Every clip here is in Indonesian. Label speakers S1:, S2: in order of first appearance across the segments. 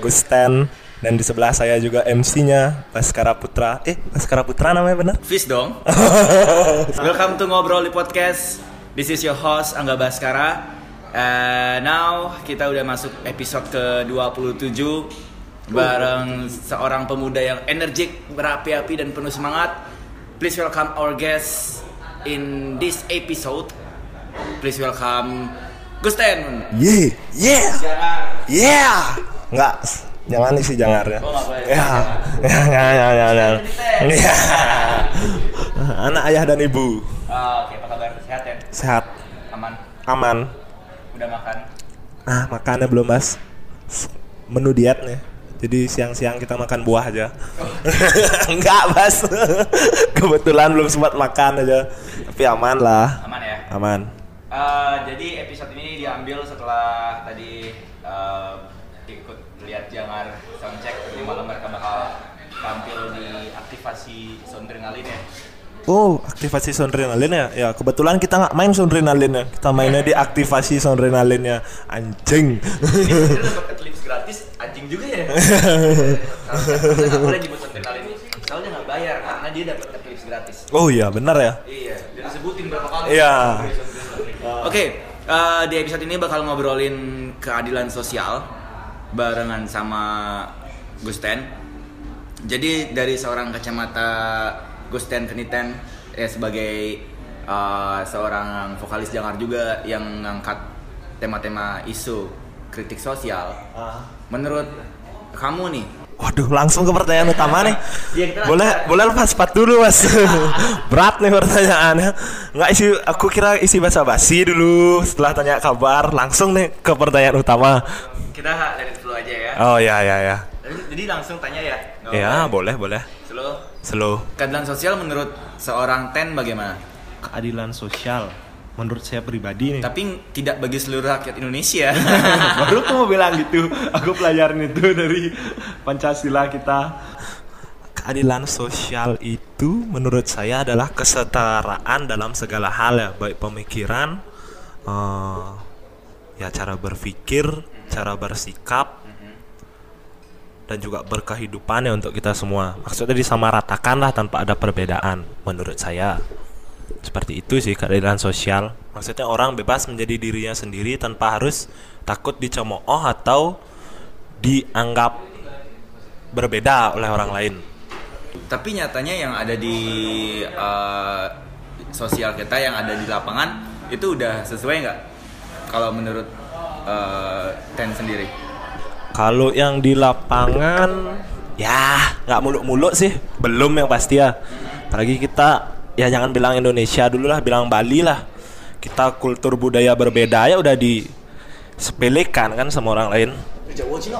S1: Gusten dan di sebelah saya juga MC-nya Baskara Putra. Eh, Baskara Putra namanya benar?
S2: Fis dong. Welcome to Ngobrol di Podcast. This is your host Angga Baskara. Uh, now kita udah masuk episode ke-27 bareng seorang pemuda yang energik, berapi-api dan penuh semangat. Please welcome our guest in this episode. Please welcome Gusten.
S1: Yeah, yeah, yeah. Enggak, jangan isi jangarnya.
S2: Oh.
S1: Ya, ya, ya, ya, ya, ya. Ya. Anak ayah dan ibu
S2: Ah, Oke, apa kabar? Sehat ya?
S1: sehat,
S2: Aman?
S1: aman.
S2: Udah makan?
S1: Nah, makannya belum mas. Menu diet nih. Jadi siang-siang kita makan buah aja. Enggak mas. Kebetulan belum sempat makan aja. Tapi aman lah.
S2: Aman ya?
S1: Aman.
S2: Eh, jadi episode ini diambil setelah tadi ikut lihat jangar soundcheck di malam mereka bakal tampil di aktivasi soundrenalin ya.
S1: Oh, aktivasi soundrenalin ya? Ya, kebetulan kita nggak main soundrenalin ya. Kita mainnya di aktivasi soundrenalinnya. Anjing.
S2: Ini dapat clips gratis, anjing juga ya. Soundrenalin ini, soalnya nggak bayar karena dia dapat clips gratis.
S1: oh iya, benar ya?
S2: Iya, dan disebutin berapa kali.
S1: Iya.
S2: Oke, eh, di episode ini bakal ngobrolin keadilan sosial barengan sama Gusten. Jadi dari seorang kacamata Gusten Keniten ya sebagai eh, seorang vokalis Jangar juga yang ngangkat tema-tema isu kritik sosial. Menurut kamu nih,
S1: Waduh, langsung ke pertanyaan utama nih.
S2: Kita
S1: boleh
S2: langsung.
S1: boleh lepas sepatu dulu, Mas. Berat nih pertanyaannya. Nggak isi aku kira isi basa-basi dulu setelah tanya kabar, langsung nih ke pertanyaan utama.
S2: kita dari dulu aja ya.
S1: Oh ya ya ya.
S2: Jadi langsung tanya ya. Nggak
S1: Ya, boleh boleh.
S2: Slow.
S1: Slow.
S2: Keadilan sosial menurut seorang Ten bagaimana?
S1: Keadilan sosial menurut saya pribadi nih.
S2: Tapi tidak bagi seluruh rakyat Indonesia.
S1: Baru aku mau bilang gitu. Aku pelajarin itu dari Pancasila kita. Keadilan sosial itu menurut saya adalah kesetaraan dalam segala hal ya, baik pemikiran, eh, ya cara berpikir, cara bersikap, dan juga berkehidupan ya untuk kita semua. Maksudnya disamaratakan lah tanpa ada perbedaan menurut saya. Seperti itu sih keadilan sosial. Maksudnya orang bebas menjadi dirinya sendiri tanpa harus takut dicemooh atau dianggap berbeda oleh orang lain.
S2: Tapi nyatanya yang ada di eh, sosial kita yang ada di lapangan itu udah sesuai nggak? Kalau menurut eh, Ten sendiri?
S1: Kalau yang di lapangan ya nggak muluk-muluk sih, belum yang pasti ya. Apalagi kita ya jangan bilang Indonesia dulu lah, bilang Bali lah. Kita kultur budaya berbeda ya udah disepelekan kan sama orang lain.
S2: Jawa Cina.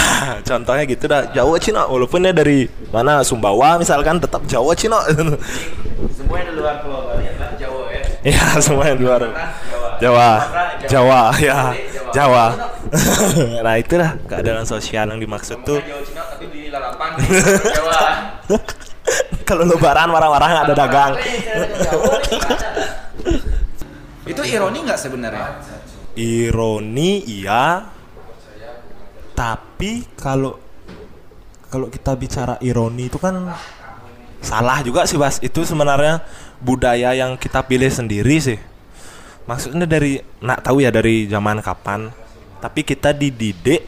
S1: Contohnya gitu dah Jawa Cina walaupun dia dari mana Sumbawa misalkan tetap Jawa Cina.
S2: Semuanya di luar Pulau Bali adalah Jawa ya.
S1: ya semua yang di luar
S2: Jawa.
S1: Jawa Jawa ya
S2: Jawa.
S1: Jawa. nah itulah keadaan sosial yang dimaksud tuh.
S2: Jawa Cina tapi di lalapan Jawa.
S1: Kalau lebaran nggak ada dagang.
S2: Itu ironi nggak sebenarnya?
S1: Ironi iya. Tapi kalau kalau kita bicara ironi itu kan salah juga sih Bas. Itu sebenarnya budaya yang kita pilih sendiri sih. Maksudnya dari nak tahu ya dari zaman kapan. Tapi kita dididik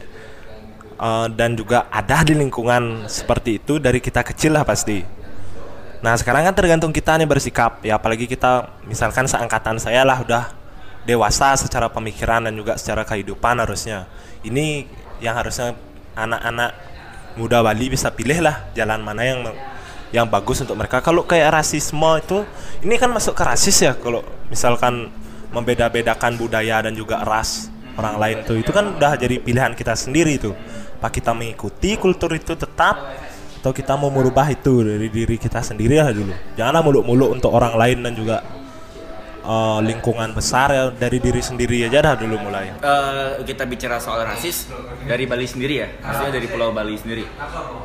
S1: eh, dan juga ada di lingkungan seperti itu dari kita kecil lah pasti. Nah sekarang kan tergantung kita nih bersikap. Ya apalagi kita misalkan seangkatan saya lah udah dewasa secara pemikiran dan juga secara kehidupan harusnya. Ini yang harusnya anak-anak muda Bali bisa pilih lah jalan mana yang yang bagus untuk mereka. Kalau kayak rasisme itu ini kan masuk ke rasis ya kalau misalkan membeda-bedakan budaya dan juga ras orang lain tuh. Itu kan udah jadi pilihan kita sendiri tuh. Apa kita mengikuti kultur itu tetap atau kita mau merubah itu dari diri kita sendiri lah dulu janganlah muluk-muluk untuk orang lain dan juga eh, lingkungan besar ya dari diri sendiri aja dah dulu mulai
S2: Eh, kita bicara soal rasis dari Bali sendiri ya, maksudnya dari Pulau Bali sendiri.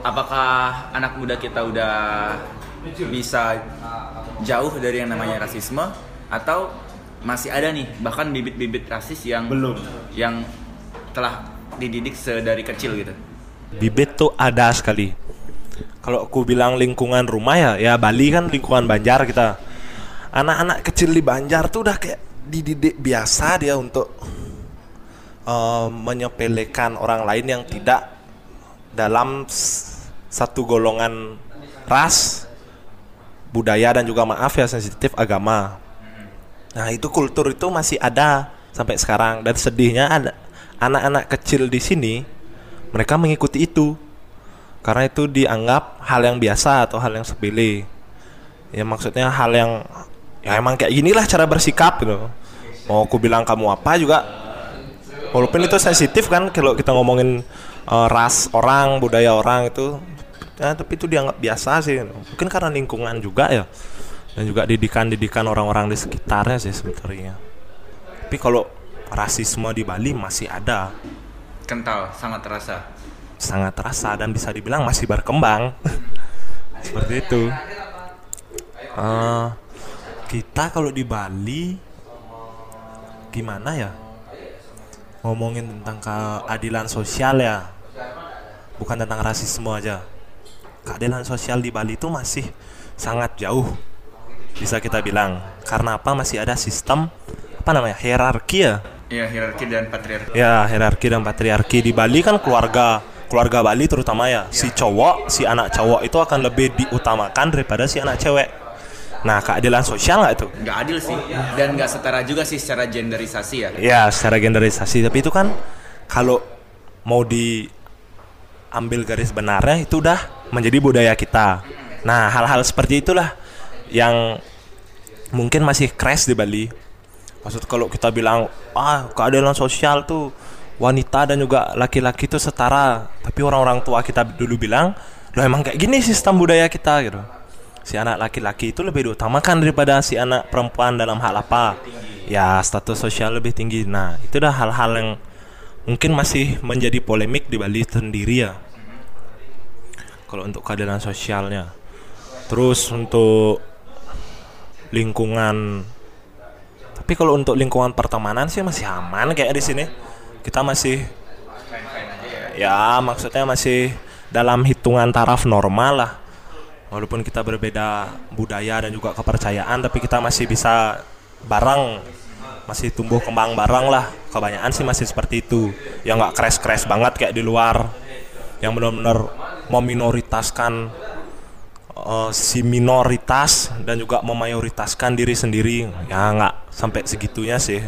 S2: Apakah anak muda kita udah bisa jauh dari yang namanya rasisme atau masih ada nih bahkan bibit-bibit rasis yang
S1: Belum.
S2: yang telah dididik sedari kecil gitu?
S1: bibit tuh ada sekali. Kalau aku bilang lingkungan rumah ya, ya Bali kan lingkungan Banjar kita. Anak-anak kecil di Banjar tuh udah kayak dididik biasa dia untuk eh, menyepelekan orang lain yang tidak dalam satu golongan ras, budaya dan juga maaf ya sensitif agama. Nah itu kultur itu masih ada sampai sekarang dan sedihnya ada anak-anak kecil di sini mereka mengikuti itu karena itu dianggap hal yang biasa atau hal yang sepele. Ya maksudnya hal yang ya emang kayak ginilah cara bersikap gitu. Mau aku bilang kamu apa juga walaupun itu sensitif kan kalau kita ngomongin eh, ras orang, budaya orang itu ya tapi itu dianggap biasa sih. Mungkin karena lingkungan juga ya dan juga didikan-didikan orang-orang di sekitarnya sih sebenarnya. Tapi kalau rasisme di Bali masih ada,
S2: Kental, sangat terasa.
S1: Sangat terasa dan bisa dibilang masih berkembang. Seperti itu. Eh, kita kalau di Bali gimana ya? Ngomongin tentang keadilan sosial ya. Bukan tentang rasisme aja. Keadilan sosial di Bali itu masih sangat jauh. Bisa kita bilang. Karena apa? Masih ada sistem apa namanya? hierarki ya.
S2: Iya, hierarki dan patriarki.
S1: Ya, hierarki dan patriarki di Bali kan keluarga keluarga Bali terutama ya si cowok, si anak cowok itu akan lebih diutamakan daripada si anak cewek. Nah, keadilan sosial nggak itu?
S2: Nggak adil sih, dan nggak setara juga sih secara genderisasi ya.
S1: Ya, secara genderisasi, tapi itu kan kalau mau diambil garis benarnya itu udah menjadi budaya kita. Nah, hal-hal seperti itulah yang mungkin masih crash di Bali. Maksud kalau kita bilang, ah keadilan sosial tuh wanita dan juga laki-laki itu setara, tapi orang-orang tua kita dulu bilang, lo emang kayak gini sistem budaya kita gitu. Si anak laki-laki itu lebih diutamakan daripada si anak perempuan dalam hal apa? Ya status sosial lebih tinggi. Nah itu dah hal-hal yang mungkin masih menjadi polemik di Bali sendiri ya. Kalau untuk keadilan sosialnya, terus untuk lingkungan tapi kalau untuk lingkungan pertemanan sih masih aman kayak di sini. Kita masih ya maksudnya masih dalam hitungan taraf normal lah. Walaupun kita berbeda budaya dan juga kepercayaan tapi kita masih bisa bareng masih tumbuh kembang bareng lah. Kebanyakan sih masih seperti itu. Ya nggak crash-crash banget kayak di luar. Yang benar-benar meminoritaskan eh, si minoritas dan juga memayoritaskan diri sendiri ya nggak sampai segitunya sih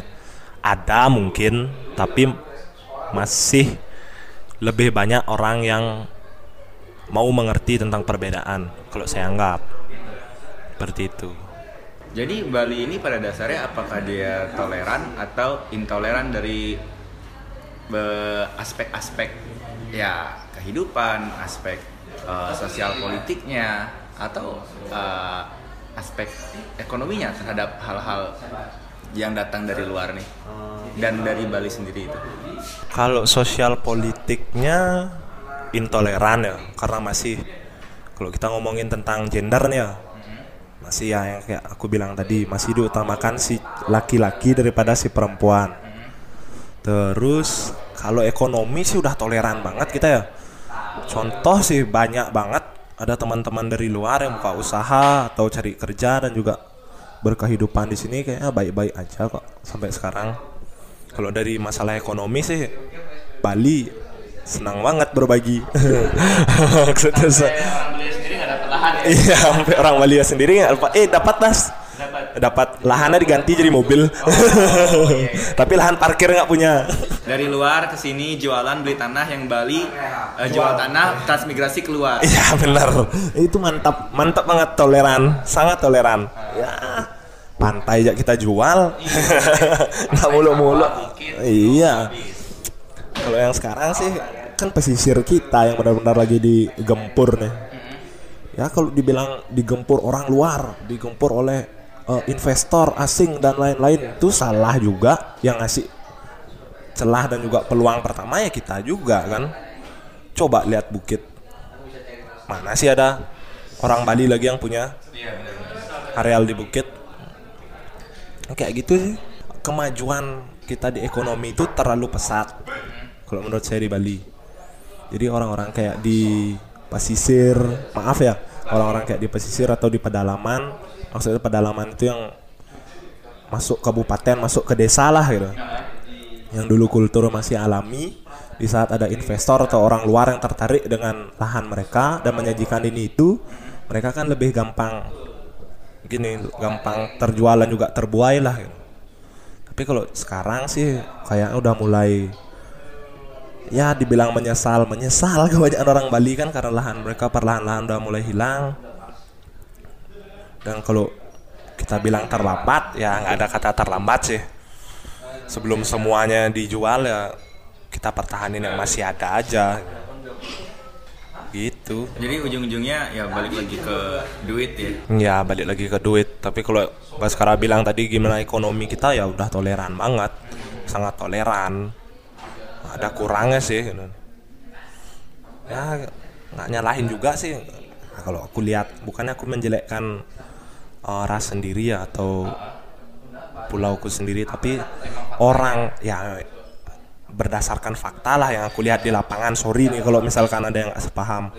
S1: ada mungkin tapi masih lebih banyak orang yang mau mengerti tentang perbedaan kalau saya anggap. Seperti itu.
S2: Jadi Bali ini pada dasarnya apakah dia toleran atau intoleran dari be- aspek-aspek ya kehidupan, aspek eh, sosial politiknya atau eh, aspek ekonominya terhadap hal-hal yang datang dari luar nih. Dan dari Bali sendiri itu.
S1: kalau sosial politiknya intoleran ya karena masih kalau kita ngomongin tentang gender nih ya masih ya yang kayak aku bilang tadi masih diutamakan si laki-laki daripada si perempuan. Terus kalau ekonomi sih udah toleran banget kita ya. Contoh sih banyak banget ada teman-teman dari luar yang buka usaha atau cari kerja dan juga berkehidupan di sini kayaknya baik-baik aja kok sampai sekarang. Kalau dari masalah ekonomi sih Bali senang banget berbagi. Maksudnya se-
S2: orang Bali sendiri nggak dapat lahan ya?
S1: iya sampai orang Bali sendiri nggak dapat. Eh dapat mas dapat. Lahannya diganti jadi mobil. Tapi lahan parkir nggak punya.
S2: Dari luar ke sini jualan beli tanah yang Bali eh, jual tanah transmigrasi keluar.
S1: iya benar. Itu mantap. Mantap banget toleran. Sangat toleran. Ya pantai aja kita jual. Nggak mulu-mulu iya. kalau yang sekarang sih kan pesisir kita yang benar-benar lagi digempur nih. Ya kalau dibilang digempur orang luar digempur oleh eh, investor asing dan lain-lain. Itu salah juga yang ngasih celah dan juga peluang pertama ya kita juga kan? Coba lihat bukit. Mana sih ada orang Bali lagi yang punya areal di bukit? Kayak gitu sih. Kemajuan kita di ekonomi itu terlalu pesat kalau menurut saya di Bali. Jadi orang-orang kayak di pesisir maaf ya orang-orang kayak di pesisir atau di pedalaman maksudnya pedalaman itu yang masuk kabupaten masuk ke desa lah gitu yang dulu kultur masih alami di saat ada investor atau orang luar yang tertarik dengan lahan mereka dan menyajikan ini itu mereka kan lebih gampang gini gampang terjual dan juga terbuai lah gitu. tapi kalau sekarang sih kayaknya udah mulai ya dibilang menyesal menyesal kebanyakan orang Bali kan karena lahan mereka perlahan-lahan udah mulai hilang dan kalau kita bilang terlambat ya nggak ada kata terlambat sih. Sebelum semuanya dijual ya kita pertahanin yang masih ada aja. Gitu.
S2: Jadi ujung-ujungnya ya balik lagi ke duit ya.
S1: ya balik lagi ke duit. Tapi kalau Baskara bilang tadi gimana ekonomi kita ya udah toleran banget. Sangat toleran. Ada kurangnya sih gitu. ya nggak nyalahin juga sih. Nah, kalau aku lihat bukannya aku menjelekkan uh, ras sendiri ya atau pulauku sendiri tapi orang ya berdasarkan fakta lah yang aku lihat di lapangan. Sorry nih kalau misalkan ada yang nggak sepaham.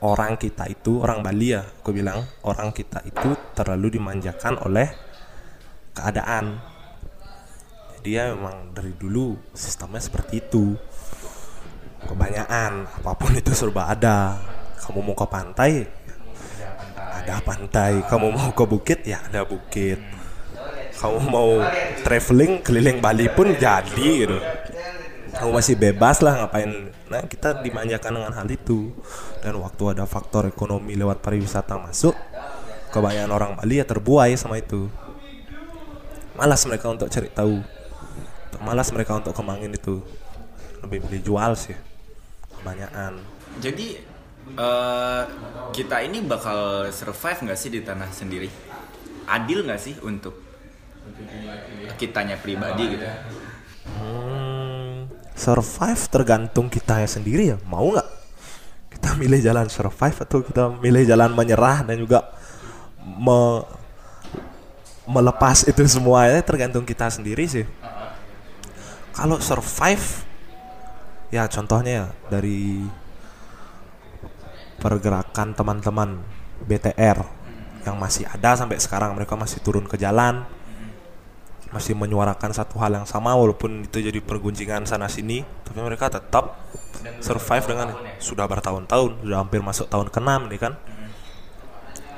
S1: Orang kita itu orang Bali ya aku bilang orang kita itu terlalu dimanjakan oleh keadaan. Dia memang dari dulu sistemnya seperti itu. Kebanyakan apa pun itu serba ada. Kamu mau ke pantai ada pantai. Kamu mau ke bukit? Ya ada bukit. Kamu mau traveling keliling Bali pun jadi gitu. Kamu masih bebas lah ngapain? Nah kita dimanjakan dengan hal itu. Dan waktu ada faktor ekonomi lewat pariwisata masuk kebanyakan orang Bali ya terbuai sama itu. Malas mereka untuk cari tahu. Malas mereka untuk kemangin itu. Lebih beli jual sih kebanyakan.
S2: Jadi eh, kita ini bakal survive nggak sih di tanah sendiri? Adil nggak sih untuk kitanya pribadi gitu?
S1: Hmm, survive tergantung kita sendiri ya mau nggak kita milih jalan survive atau kita milih jalan menyerah dan juga me- melepas itu semuanya tergantung kita sendiri sih kalau survive ya contohnya ya dari pergerakan teman-teman BTR yang masih ada sampai sekarang. Mereka masih turun ke jalan masih menyuarakan satu hal yang sama walaupun itu jadi pergunjingan sana sini tapi mereka tetap survive dengan sudah bertahun-tahun sudah hampir masuk tahun ke-6 nih kan.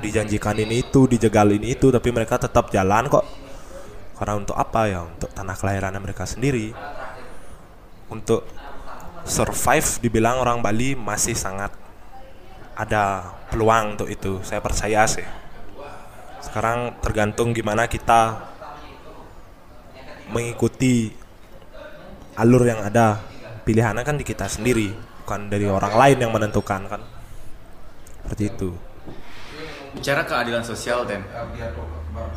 S1: Dijanjikan ini itu dijegal ini itu tapi mereka tetap jalan kok. Karena untuk apa ya? Untuk tanah kelahirannya mereka sendiri. Untuk survive dibilang orang Bali masih sangat ada peluang untuk itu. Saya percaya sih. Sekarang tergantung gimana kita mengikuti alur yang ada. Pilihannya kan di kita sendiri bukan dari orang lain yang menentukan kan? Seperti itu.
S2: Bicara keadilan sosial, Ten.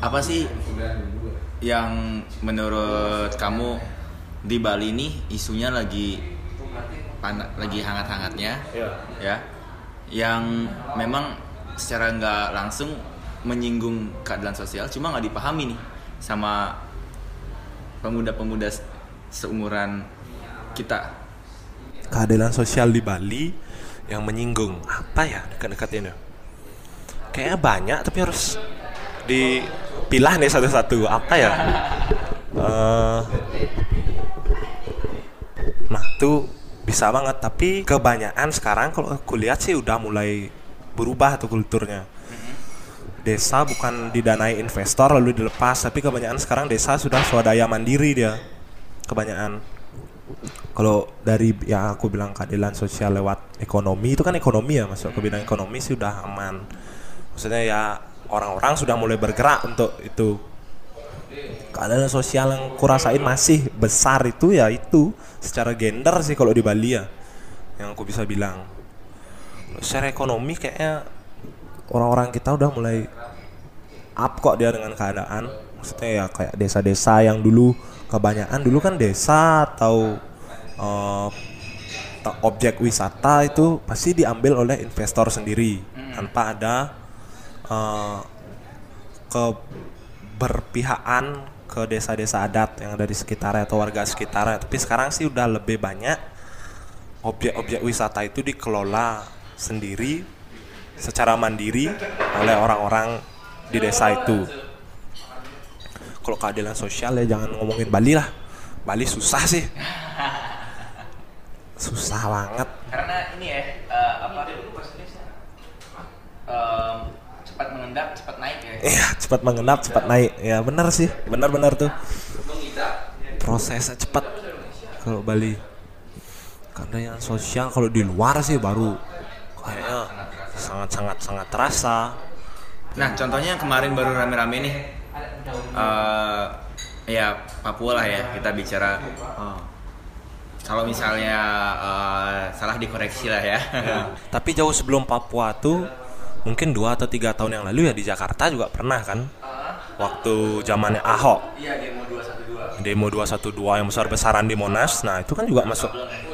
S2: Apa sih yang menurut kamu di Bali ini isunya lagi pan- lagi hangat-hangatnya, ya? Yang memang secara nggak langsung menyinggung keadilan sosial, cuma nggak dipahami nih sama pemuda-pemuda se- seumuran kita.
S1: keadilan sosial di Bali yang menyinggung apa ya dekat-dekat ini? Kayaknya banyak tapi harus dipilah nih satu-satu. Apa ya? Eh, nah tuh bisa banget tapi kebanyakan sekarang kalau aku lihat sih udah mulai berubah tuh kulturnya. Desa bukan didanai investor lalu dilepas tapi kebanyakan sekarang desa sudah swadaya mandiri dia. Kebanyakan. Kalau dari yang aku bilang keadilan sosial lewat ekonomi itu kan ekonomi ya masuk ke bidang ekonomi sih udah aman. Maksudnya ya orang-orang sudah mulai bergerak untuk itu keadilan sosial yang kurasain masih besar itu ya itu. Secara gender sih kalau di Bali ya yang aku bisa bilang. Secara ekonomi kayaknya orang-orang kita udah mulai up kok dia dengan keadaan. Maksudnya ya kayak desa-desa yang dulu kebanyakan dulu kan desa atau ta- objek wisata itu pasti diambil oleh investor sendiri. Tanpa ada eh, keberpihakan ke desa-desa adat yang ada di sekitarnya atau warga sekitarnya. Tapi sekarang sih udah lebih banyak objek-objek wisata itu dikelola sendiri secara mandiri oleh orang-orang di desa itu. Kalau keadilan sosial ya jangan ngomongin Bali lah. Bali susah sih. Susah banget.
S2: Karena ini ya eh, apa? Em, cepat mengendap, cepat naik ya.
S1: Iya, cepat mengendap, cepat naik. Ya benar sih, benar-benar tuh. Prosesnya cepat kalau Bali. Karena yang sosial kalau di luar sih baru kayaknya sangat-sangat sangat terasa.
S2: Nah, contohnya yang kemarin baru rame-rame nih. eh ya Papua lah ya kita bicara.
S1: Ah.
S2: Kalau misalnya eh, salah dikoreksi lah ya.
S1: Tapi jauh sebelum Papua tuh mungkin dua atau tiga tahun yang lalu ya di Jakarta juga pernah kan? Waktu zamannya Ahok.
S2: Iya demo 212.
S1: demo 212 yang besar-besaran di Monas. Nah itu kan juga masuk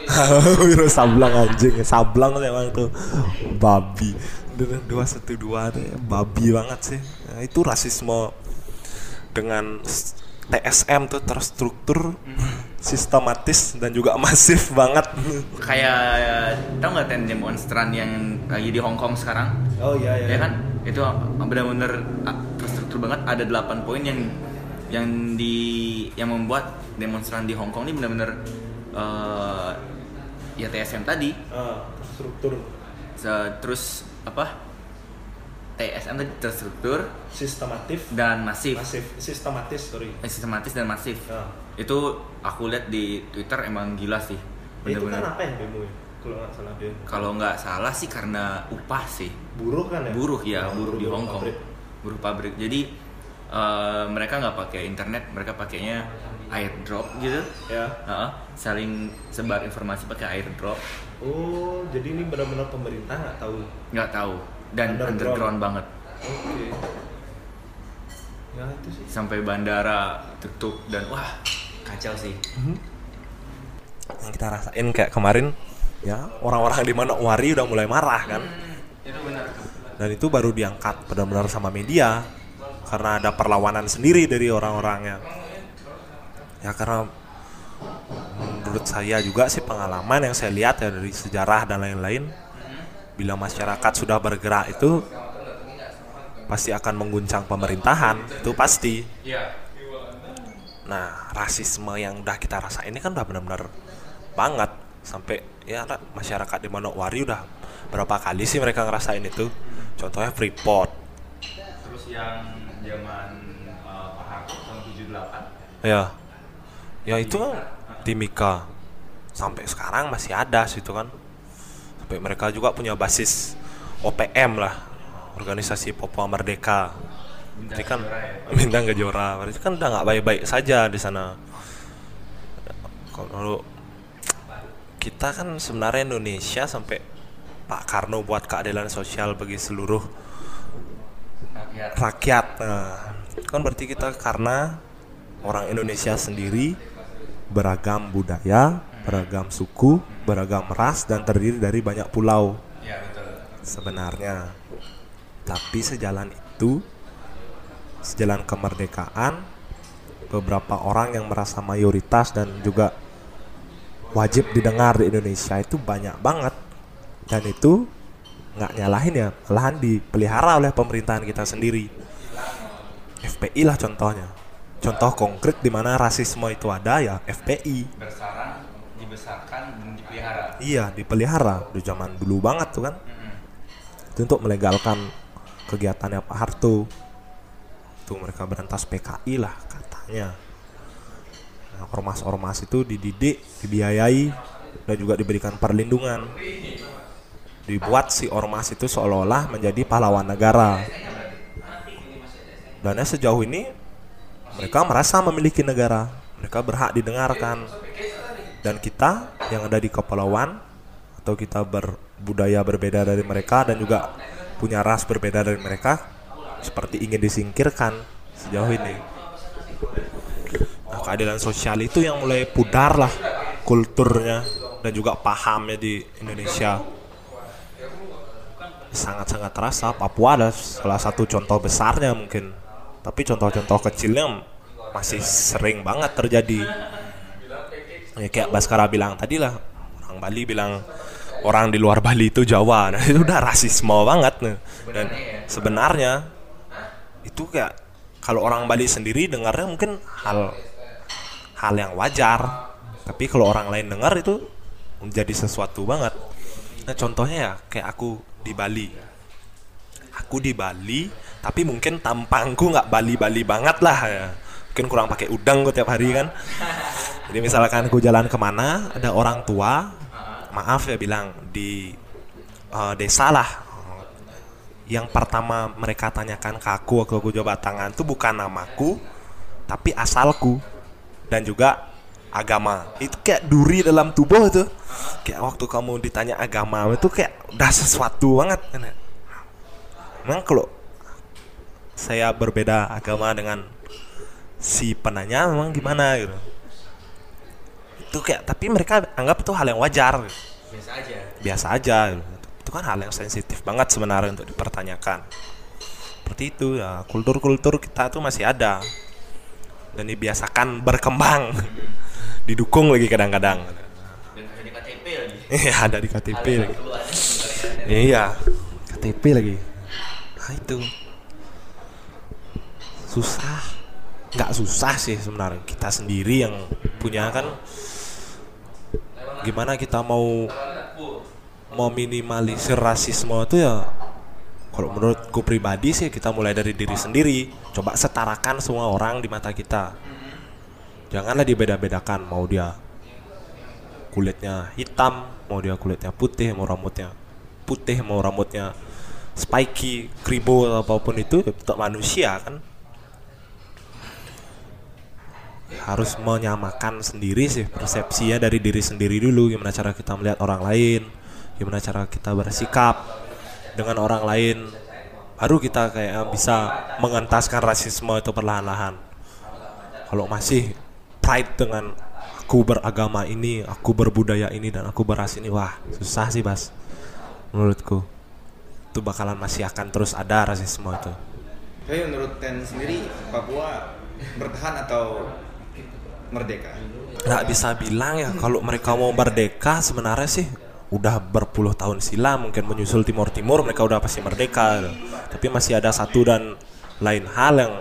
S1: Wiro Sablang anjing. Sablang tuh emang tuh babi. Dengan 212 tuh ya, babi banget sih. Nah, itu rasisme dengan TSM tuh terstruktur sistematis dan juga masif banget.
S2: Kayak tau nggak ten demonstran yang lagi di Hong Kong sekarang?
S1: oh iya
S2: ya kan? Itu benar-benar ah, terstruktur banget. Ada 8 poin yang yang di yang membuat demonstran di Hong Kong ini benar-benar eh, ya TSM tadi.
S1: Struktur
S2: Se- terus apa TSM tadi terstruktur
S1: sistematif.
S2: dan masif.
S1: Masif. Sistematis sorry.
S2: Eh, sistematis dan masif.
S1: Ah.
S2: itu aku lihat di Twitter emang gila sih. Benar-benar
S1: apa yang demo ya kalau nggak salah dia?
S2: Kalau nggak salah sih karena upah sih.
S1: Buruh kan ya?
S2: Buruh ya buruh di
S1: buruh
S2: Hong Kong.
S1: pabrik.
S2: buruh pabrik. Jadi eh, mereka nggak pakai internet mereka pakainya airdrop gitu.
S1: Ya.
S2: Heeh, saling sebar informasi pakai airdrop
S1: oh jadi ini benar-benar pemerintah nggak tahu?
S2: Nggak tahu dan
S1: Underground.
S2: underground, banget.
S1: Oke. Ya itu sih.
S2: Sampai bandara tutup dan wah kacau sih.
S1: Yang kita rasain kayak kemarin ya orang-orang di mana Wari udah mulai marah kan?
S2: Itu benar.
S1: Dan itu baru diangkat benar-benar sama media karena ada perlawanan sendiri dari orang-orangnya. Ya karena menurut saya juga sih pengalaman yang saya lihat ya dari sejarah dan lain-lain bila masyarakat sudah bergerak itu pasti akan mengguncang pemerintahan itu pasti
S2: iya
S1: Nah, rasisme yang udah kita rasain ini kan udah benar-benar banget sampai ya masyarakat di Manokwari udah berapa kali sih mereka ngerasain itu. Contohnya Freeport.
S2: terus yang zaman eh, Pak Harto tahun 78
S1: Ya. Ya itu Timika. Sampai sekarang masih ada situ kan. Sampai mereka juga punya basis OPM lah. Organisasi Papua Merdeka. Berarti kan Bintang Kejora. Berarti kan udah nggak baik-baik saja di sana. Kalau kita kan sebenarnya Indonesia sampai Pak Karno buat keadilan sosial bagi seluruh
S2: rakyat
S1: rakyat. Nah, kan berarti kita karena orang Indonesia sendiri beragam budaya, beragam suku, beragam ras dan terdiri dari banyak pulau
S2: ya betul
S1: sebenarnya. Tapi sejalan itu, sejalan kemerdekaan, beberapa orang yang merasa mayoritas dan juga wajib didengar di Indonesia itu banyak banget. Dan itu nggak nyalahin ya, malahan dipelihara oleh pemerintahan kita sendiri. FPI lah contohnya. Contoh konkret di mana rasisme itu ada ya FPI.
S2: bersarang dibesarkan dan dipelihara
S1: Iya, dipelihara di zaman dulu banget tuh kan. Itu untuk melegalkan kegiatannya Pak Harto. Tuh mereka berantas PKI lah katanya. Nah, ormas-ormas itu dididik, dibiayai dan juga diberikan perlindungan. Dibuat si ormas itu seolah-olah menjadi pahlawan negara. Dan ya sejauh ini mereka merasa memiliki negara, mereka berhak didengarkan. Dan kita yang ada di kepulauan atau kita berbudaya berbeda dari mereka dan juga punya ras berbeda dari mereka seperti ingin disingkirkan sejauh ini. Nah, keadilan sosial itu yang mulai pudar lah kulturnya dan juga pahamnya di Indonesia. Sangat-sangat terasa Papua ada salah satu contoh besarnya mungkin. Tapi contoh-contoh kecilnya masih sering banget terjadi ya kayak Baskara bilang tadi lah orang Bali bilang orang di luar Bali itu Jawa. Nah itu udah rasisme banget nih. Dan sebenarnya itu kayak kalau orang Bali sendiri dengarnya mungkin hal hal yang wajar. Tapi kalau orang lain dengar itu menjadi sesuatu banget. Nah contohnya ya kayak aku di Bali. Aku di Bali tapi mungkin tampangku nggak Bali-Bali banget lah ya mungkin kurang pakai udang gue tiap hari kan. Jadi misalkan aku jalan ke mana ada orang tua maaf ya bilang di uh, desa lah. Yang pertama mereka tanyakan ke aku aku jabat tangan itu bukan namaku tapi asalku dan juga agama. Itu kayak duri dalam tubuh itu kayak waktu kamu ditanya agama itu kayak udah sesuatu banget kan ya. memang kalau saya berbeda agama dengan si penanya memang gimana gitu. Itu kayak tapi mereka anggap itu hal yang wajar.
S2: Biasa aja.
S1: Biasa aja. Gitu. itu kan hal yang sensitif banget sebenarnya untuk dipertanyakan. Seperti itu ya kultur-kultur kita tuh masih ada. Dan dibiasakan berkembang. Didukung lagi kadang-kadang.
S2: Dan ada di KTP lagi.
S1: Iya ada di KTP lagi. Iya KTP lagi. Nah itu. Susah nggak susah sih sebenarnya. Kita sendiri yang punya kan Gimana kita mau Meminimalisir rasisme itu ya kalau menurutku pribadi sih kita mulai dari diri sendiri. Coba setarakan semua orang di mata kita. Janganlah dibeda-bedakan Mau dia kulitnya hitam Mau dia kulitnya putih Mau rambutnya putih Mau rambutnya spiky Kribo apa pun itu Untuk manusia kan Harus menyamakan sendiri sih Persepsinya dari diri sendiri dulu. Gimana cara kita melihat orang lain Gimana cara kita bersikap dengan orang lain baru kita kayak bisa mengentaskan rasisme itu perlahan-lahan. Kalau masih pride dengan aku beragama ini aku berbudaya ini dan aku beras ini wah susah sih bas. Menurutku itu bakalan masih akan terus ada rasisme itu.
S3: Tapi menurut Ten sendiri Papua bertahan atau merdeka?
S1: nggak bisa bilang ya kalau mereka mau merdeka sebenarnya sih udah berpuluh tahun silam mungkin menyusul Timur Timur mereka udah pasti merdeka. Tapi masih ada satu dan lain hal yang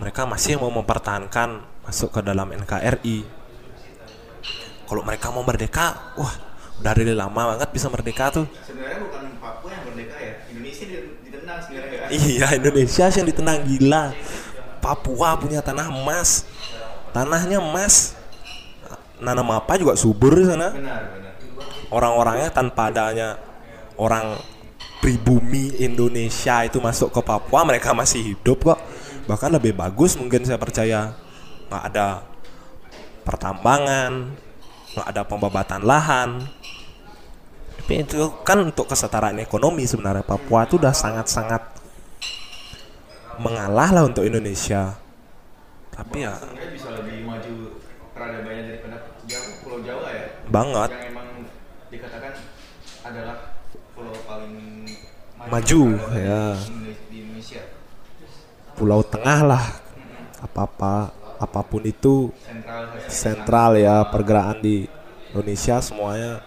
S1: mereka masih mau mempertahankan masuk ke dalam NKRI kalau mereka mau merdeka wah udah dari lama banget bisa merdeka tuh.
S3: Sebenarnya bukan Papua yang merdeka ya, Indonesia ditendang sebenarnya ya.
S1: iya Indonesia sih yang ditenang gila. Papua punya tanah emas tanahnya emas. Nanam apa juga subur di sana. Orang-orangnya tanpa adanya orang pribumi Indonesia itu masuk ke Papua mereka masih hidup kok. Bahkan lebih bagus mungkin saya percaya nggak ada pertambangan nggak ada pembabatan lahan. Tapi itu kan untuk kesetaraan ekonomi sebenarnya Papua itu udah sangat-sangat mengalah lah untuk Indonesia tapi ya.
S3: Sebenarnya bisa lebih maju peradabannya daripada Jawa, Pulau Jawa ya.
S1: banget.
S3: Yang emang dikatakan adalah pulau paling
S1: Maju,
S3: peradaban
S1: ya.
S3: di- Indonesia.
S1: Pulau Tengah lah. Apa-apa apa pun itu.
S3: Sentral
S1: sentral ya pergerakan di Indonesia semuanya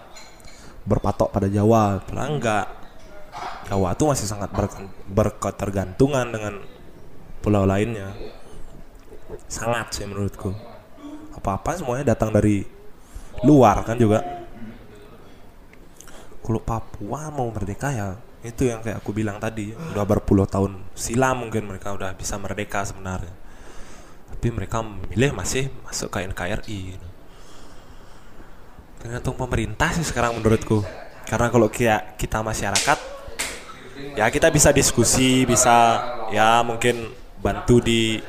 S1: berpatok pada Jawa. Padahal enggak Jawa tuh masih sangat ber- berketergantungan dengan pulau lainnya sangat sih menurutku. Apa-apa semuanya datang dari luar kan juga. Kalau Papua mau merdeka ya itu yang kayak aku bilang tadi udah berpuluh tahun silam mungkin mereka udah bisa merdeka sebenarnya. Tapi mereka memilih masih masuk ke NKRI tergantung pemerintah sih sekarang menurutku. Karena kalau kita, kita masyarakat ya kita bisa diskusi bisa ya mungkin bantu di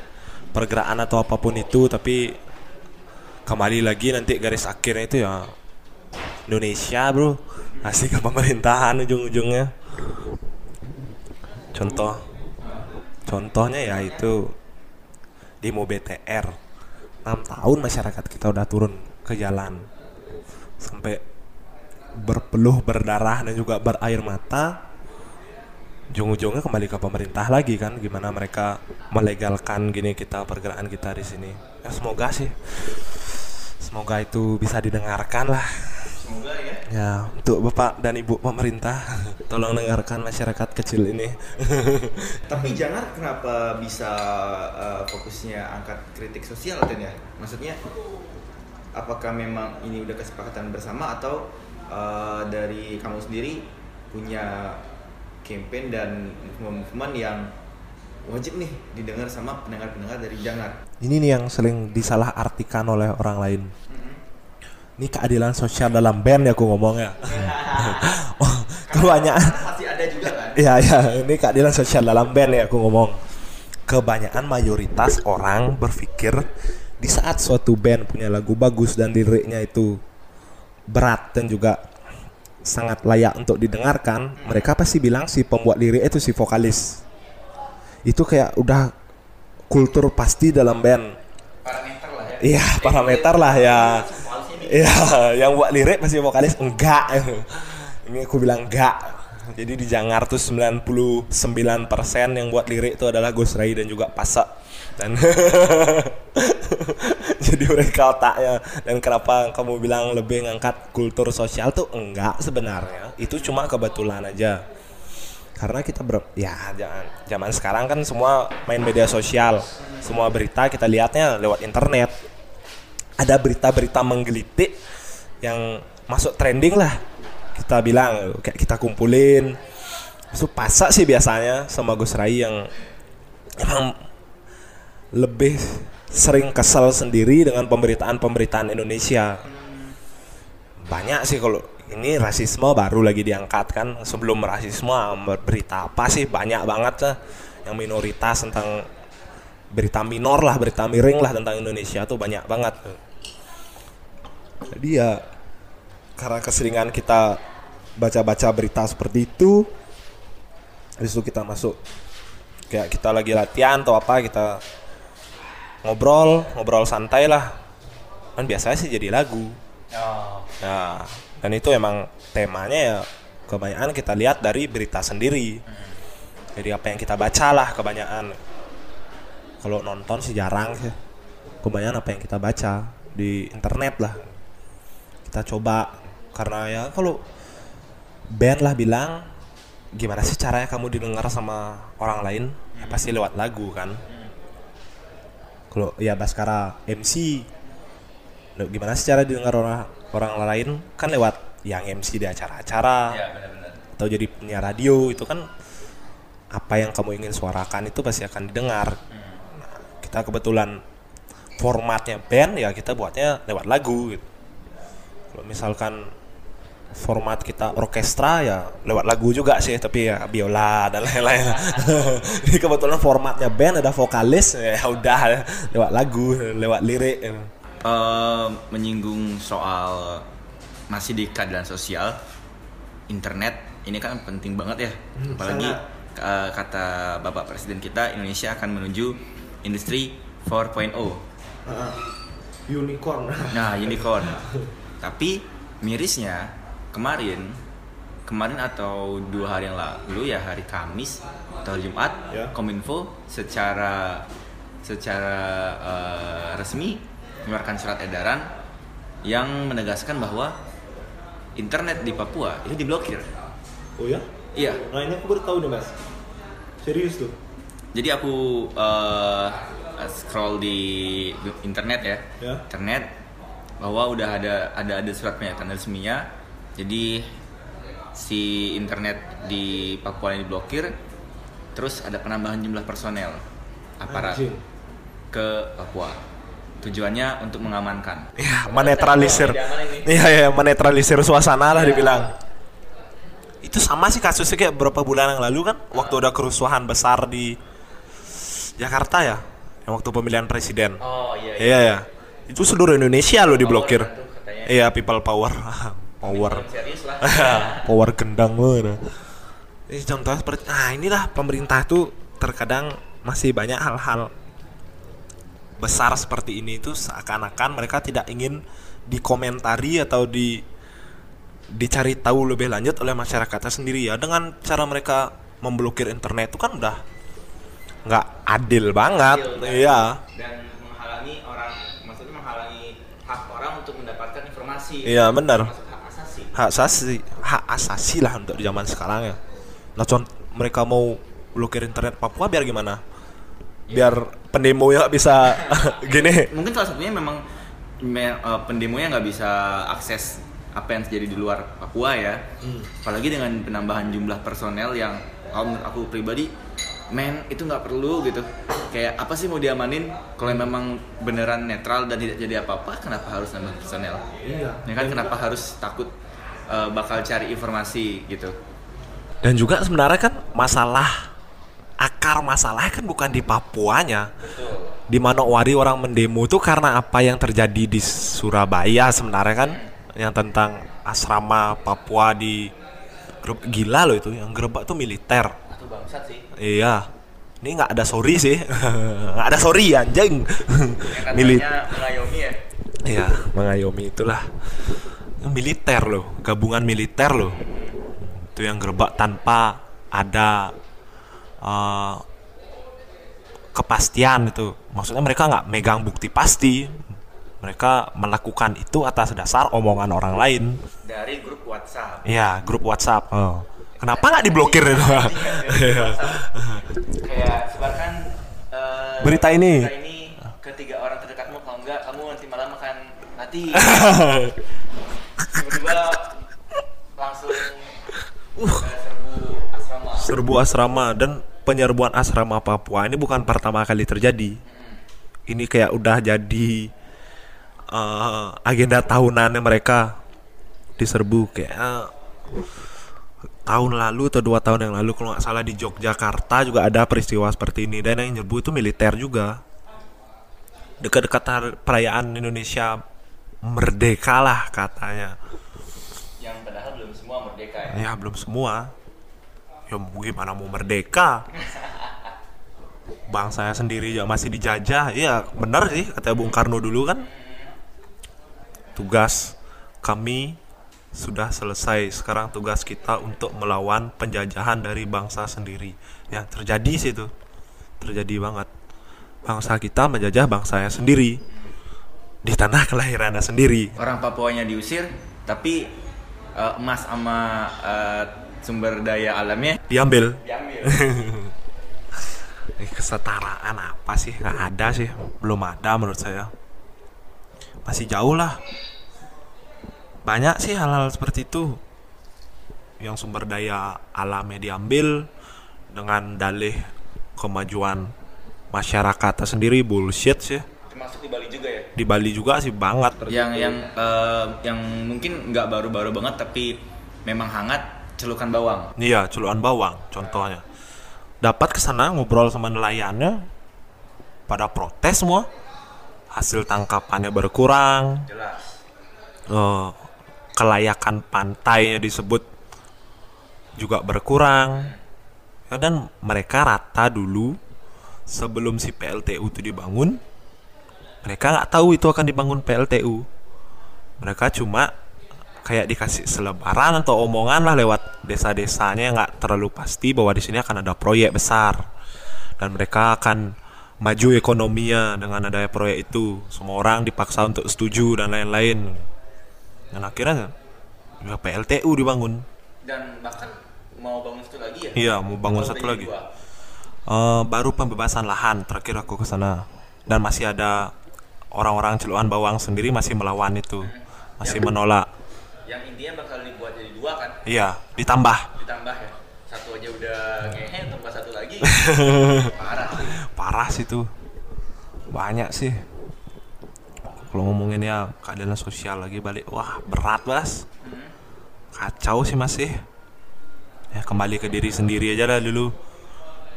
S1: pergerakan atau apa pun itu tapi kembali lagi nanti garis akhirnya itu ya Indonesia bro. Kasih ke pemerintahan ujung-ujungnya. Contoh contohnya ya itu demo BTR 6 tahun masyarakat kita udah turun ke jalan. Sampai berpeluh berdarah dan juga berair mata ujung-ujungnya kembali ke pemerintah lagi kan gimana mereka melegalkan gini kita pergerakan kita di sini ya semoga sih semoga itu bisa didengarkan lah
S2: Semoga ya.
S1: ya untuk bapak dan ibu pemerintah tolong dengarkan masyarakat kecil ini
S2: Tapi jangan kenapa bisa uh, fokusnya angkat kritik sosial Ten ya? Maksudnya apakah memang ini udah kesepakatan bersama atau uh, dari kamu sendiri punya campaign dan movement yang wajib nih didengar sama pendengar-pendengar dari Jangan?
S1: ini nih yang sering disalah artikan oleh orang lain ini keadilan sosial dalam band ya aku ngomong ya oh, kebanyakan
S2: Pasti ada juga kan?
S1: ya ya ini keadilan sosial dalam band ya aku ngomong kebanyakan mayoritas orang berpikir di saat suatu band punya lagu bagus dan liriknya itu berat dan juga sangat layak untuk didengarkan mereka pasti bilang si pembuat lirik itu si vokalis itu kayak udah kultur pasti dalam band
S2: Parameter lah ya.
S1: iya parameter lah ya Iya, yang buat lirik pasti vokalis enggak. Ini aku bilang enggak. Jadi di Jangar tuh 99% yang buat lirik itu adalah Ghost Ray dan juga Pasak. Dan mereka otaknya dan kenapa kamu bilang lebih ngangkat kultur sosial tuh enggak sebenarnya. Itu cuma kebetulan aja. Karena kita ber ya jangan zaman sekarang kan semua main media sosial. Semua berita kita lihatnya lewat internet ada berita-berita menggelitik yang masuk trending lah kita bilang kayak kita kumpulin itu pasak sih biasanya sama Gus Rai yang emang lebih sering kesel sendiri dengan pemberitaan-pemberitaan Indonesia. Banyak sih kalau ini rasisme baru lagi diangkat kan. Sebelum rasisme berita apa sih? Banyak banget lah. Yang minoritas tentang berita minor lah berita miring lah tentang Indonesia tuh banyak banget. Jadi ya karena keseringan kita baca-baca berita seperti itu habis itu kita masuk. Kayak kita lagi latihan atau apa kita ngobrol ngobrol santai lah kan biasanya sih jadi lagu
S2: Oh.
S1: Nah, dan itu emang temanya ya kebanyakan kita lihat dari berita sendiri. Jadi apa yang kita baca lah kebanyakan. Kalau nonton sih jarang sih. Kebanyakan apa yang kita baca di internet lah. Kita coba karena ya kalau band lah bilang gimana sih caranya kamu didengar sama orang lain? Ya pasti lewat lagu kan. Kalau ya Baskara MC gimana sih cara didengar orang orang lain? Kan lewat yang MC di acara-acara.
S2: Ya
S1: atau jadi penyiar radio itu kan. Apa yang kamu ingin suarakan itu pasti akan didengar. Nah, kita kebetulan formatnya band ya kita buatnya lewat lagu gitu. kalau misalkan format kita orkestra ya lewat lagu juga sih tapi ya biola dan lain-lain. Ini kebetulan formatnya band ada vokalis ya udah lewat lagu lewat lirik.
S2: Eh, menyinggung soal masih di keadilan sosial internet ini kan penting banget ya. Apalagi eh, kata bapak presiden kita Indonesia akan menuju industri 4.0
S1: unicorn.
S2: Nah unicorn. Tapi mirisnya kemarin kemarin atau dua hari yang lalu ya hari Kamis atau Jumat
S1: Ya.
S2: Kominfo secara secara eh, resmi mengeluarkan surat edaran yang menegaskan bahwa internet di Papua itu diblokir.
S1: oh ya
S2: Iya,
S1: nah ini aku baru tahu nih mas serius tuh
S2: jadi aku eh, scroll di internet ya,
S1: Ya.
S2: internet bahwa udah ada ada ada surat pernyataan resminya. Jadi si internet di Papua ini diblokir, terus ada penambahan jumlah personel aparat
S1: Anjing.
S2: ke Papua. Tujuannya untuk mengamankan.
S1: ya menetralisir. Iya ya menetralisir suasana lah dibilang. Itu sama sih kasusnya kayak beberapa bulan yang lalu kan waktu ada kerusuhan besar di Jakarta ya yang waktu pemilihan presiden.
S2: Oh iya.
S1: iya. Ya itu seluruh Indonesia loh diblokir. Iya people power power. Power gendang banget ini contoh seperti nah inilah pemerintah tuh terkadang masih banyak hal-hal besar seperti ini itu seakan-akan mereka tidak ingin dikomentari atau di dicari tahu lebih lanjut oleh masyarakatnya sendiri ya. Dengan cara mereka memblokir internet itu kan udah nggak adil banget
S2: Adil, dan-
S1: iya.
S2: Dan menghalangi orang maksudnya menghalangi hak orang untuk mendapatkan informasi.
S1: Iya, benar.
S2: Hak asasi
S1: hak asasi lah untuk di zaman sekarang ya. Nah contoh mereka mau blokir internet Papua biar gimana? Biar pendemo ya bisa gini.
S2: Mungkin salah satunya memang me- eh, pendemonya nggak bisa akses apa yang terjadi di luar Papua ya.
S1: Hmm.
S2: apalagi dengan penambahan jumlah personel yang kalau menurut aku pribadi men itu nggak perlu gitu. Kayak apa sih mau diamanin? Kalau memang beneran netral dan tidak jadi apa-apa kenapa harus nambah personel?
S1: Iya.
S2: Ya kan? Kenapa harus takut eh, bakal cari informasi gitu.
S1: Dan juga sebenarnya kan masalah akar masalahnya kan bukan di Papuanya. Di Manokwari orang mendemo itu karena apa yang terjadi di Surabaya sebenarnya kan? Yang tentang asrama Papua di grup gila loh itu. Yang gerebek tuh militer.
S2: Bangsat sih.
S1: Iya. Ini nggak ada sorry sih. Nggak ada sorry anjing.
S2: Yang
S1: milit.
S2: Katanya mengayomi ya?
S1: Iya mengayomi itulah militer loh gabungan militer loh. Itu yang gerebek tanpa ada eh, kepastian itu. Maksudnya mereka nggak megang bukti pasti. Mereka melakukan itu atas dasar omongan orang lain.
S2: Dari grup WhatsApp.
S1: Iya grup WhatsApp. Oh. kenapa nggak diblokir itu? Iya.
S2: kayak sebarkan eh,
S1: Berita ini.
S2: berita ini ke tiga orang terdekatmu. Kalau enggak kamu nanti malam makan mati tiba-tiba langsung uh. serbu asrama
S1: serbu asrama dan penyerbuan asrama Papua ini bukan pertama kali terjadi. Ini kayak udah jadi eh, agenda tahunannya mereka diserbu kayak eh, tahun lalu atau dua tahun yang lalu kalau nggak salah di Yogyakarta juga ada peristiwa seperti ini dan yang nyerbu itu militer juga dekat-dekat perayaan Indonesia merdeka lah katanya.
S2: Yang padahal belum semua merdeka ya.
S1: Ya belum semua. Ya gimana mau merdeka? Bangsa sendiri juga masih dijajah. Iya benar sih kata Bung Karno dulu kan. Tugas kami sudah selesai. Sekarang tugas kita untuk melawan penjajahan dari bangsa sendiri. Ya terjadi sih itu. Terjadi banget. Bangsa kita menjajah bangsanya sendiri di tanah kelahirannya sendiri
S2: orang Papuanya diusir tapi eh, emas sama eh, sumber daya alamnya
S1: diambil
S2: diambil
S1: Ini kesetaraan apa sih? Nggak ada sih, belum ada menurut saya. Masih jauh lah. Banyak sih hal-hal seperti itu yang sumber daya alamnya diambil dengan dalih kemajuan masyarakat sendiri bullshit sih.
S2: Termasuk di Bali juga ya
S1: Di Bali juga sih banget.
S2: yang yang eh, yang mungkin nggak baru-baru banget tapi memang hangat celukan bawang
S1: Iya, culuan bawang contohnya. Dapat ke sana ngobrol sama nelayannya, pada protes semua. Hasil tangkapannya berkurang,
S2: jelas
S1: eh, kelayakan pantainya disebut juga berkurang Ya, dan mereka rata dulu sebelum si PLTU itu dibangun mereka nggak tahu itu akan dibangun PLTU mereka cuma kayak dikasih selebaran atau omongan lah lewat desa-desanya nggak terlalu pasti bahwa di sini akan ada proyek besar. Dan mereka akan maju ekonominya dengan adanya proyek itu. Semua orang dipaksa untuk setuju dan lain-lain. Dan akhirnya ya PLTU dibangun.
S2: Dan bahkan mau bangun satu lagi ya?
S1: Iya mau bangun satu lagi.
S2: dua?
S1: Eh, baru pembebasan lahan terakhir aku ke sana. Dan masih ada orang-orang celuan bawang sendiri masih melawan itu masih menolak.
S2: yang intinya bakal dibuat jadi dua kan?
S1: Iya ditambah.
S2: Ditambah ya? Satu aja udah ngehe tambah satu lagi. Parah sih.
S1: Parah sih tuh banyak sih. Kalau ngomongin ya keadaan sosial lagi balik. Wah berat bas. Kacau sih masih. Ya kembali ke diri sendiri aja lah dulu.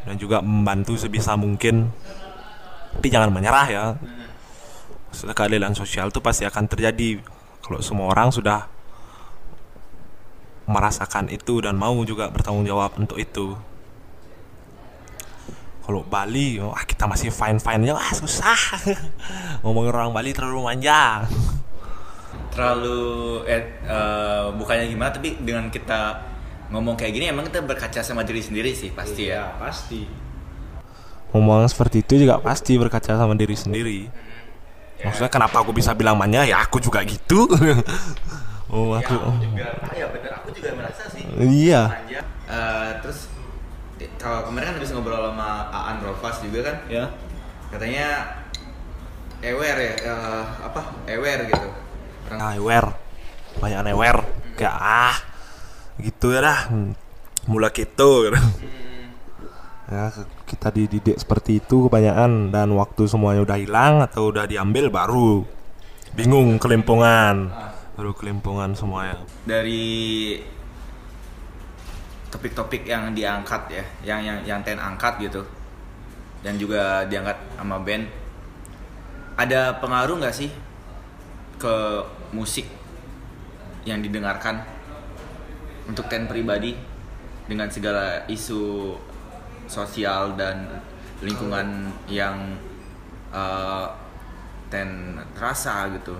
S1: Dan juga membantu sebisa mungkin. Tapi jangan menyerah ya. Maksudnya keadilan sosial itu pasti akan terjadi kalau semua orang sudah merasakan itu dan mau juga bertanggung jawab untuk itu. Kalau Bali wah kita masih fine fine aja. Wah susah. Ngomongin orang Bali terlalu manja
S2: terlalu eh, eh, bukannya gimana tapi dengan kita ngomong kayak gini emang kita berkaca sama diri sendiri sih pasti ya.
S3: Iya, pasti.
S1: ngomong seperti itu juga pasti berkaca sama diri sendiri maksudnya kenapa aku bisa bilang manja? Ya aku juga gitu. Oh aku
S2: ya bener aku juga merasa sih.
S1: iya.
S2: Eh, terus di- kalau kemarin kan habis ngobrol sama Aan Rolfas juga kan,
S3: Ya.
S2: katanya aware ya, eh, apa? Aware gitu. Orang
S1: nah, aware banyak aware kayak ah. Gitu ya dah. Mulai gitu ya kita dididik seperti itu kebanyakan dan waktu semuanya udah hilang atau udah diambil baru bingung kelimpungan baru kelimpungan semuanya
S2: dari topik-topik yang diangkat ya, yang yang yang Ten angkat gitu, dan juga diangkat sama band. Ada pengaruh nggak sih ke musik yang didengarkan untuk Ten pribadi dengan segala isu sosial dan lingkungan yang uh, Ten rasa gitu.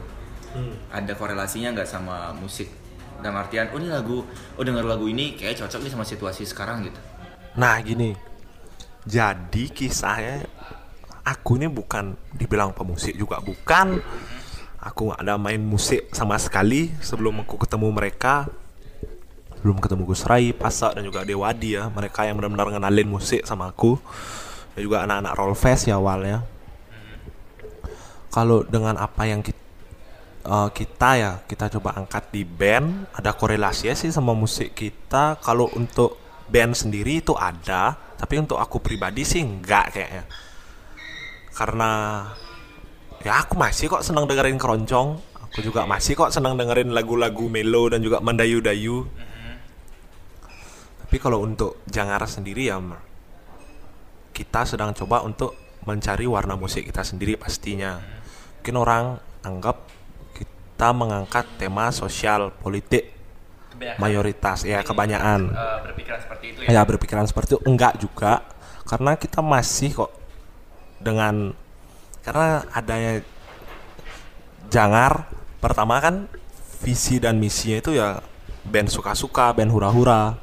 S2: Ada korelasinya nggak sama musik? Dalam artian oh ini lagu oh denger lagu ini kayak cocok nih sama situasi sekarang gitu.
S1: Nah gini, jadi kisahnya aku ini bukan dibilang pemusik juga bukan. Aku nggak ada main musik sama sekali sebelum aku ketemu mereka. Sebelum ketemu Gus Rai, Pasak dan juga Dewadi ya, mereka yang benar-benar ngenalin musik sama aku. Dan juga anak-anak Rollfest ya awalnya. Kalau dengan apa yang kita kita ya kita coba angkat di band ada korelasinya sih sama musik kita. Kalau untuk band sendiri itu ada tapi untuk aku pribadi sih enggak kayaknya. Karena ya aku masih kok senang dengerin keroncong. Aku juga masih kok senang dengerin lagu-lagu melo dan juga mendayu-dayu tapi kalau untuk Jangar sendiri ya kita sedang coba untuk mencari warna musik kita sendiri pastinya. Mungkin orang anggap kita mengangkat tema sosial politik mayoritas ya kebanyakan.
S2: berpikiran seperti itu
S1: ya? Berpikiran seperti itu. Enggak juga karena kita masih kok dengan karena adanya jangar pertama kan visi dan misinya itu ya band suka-suka band hura-hura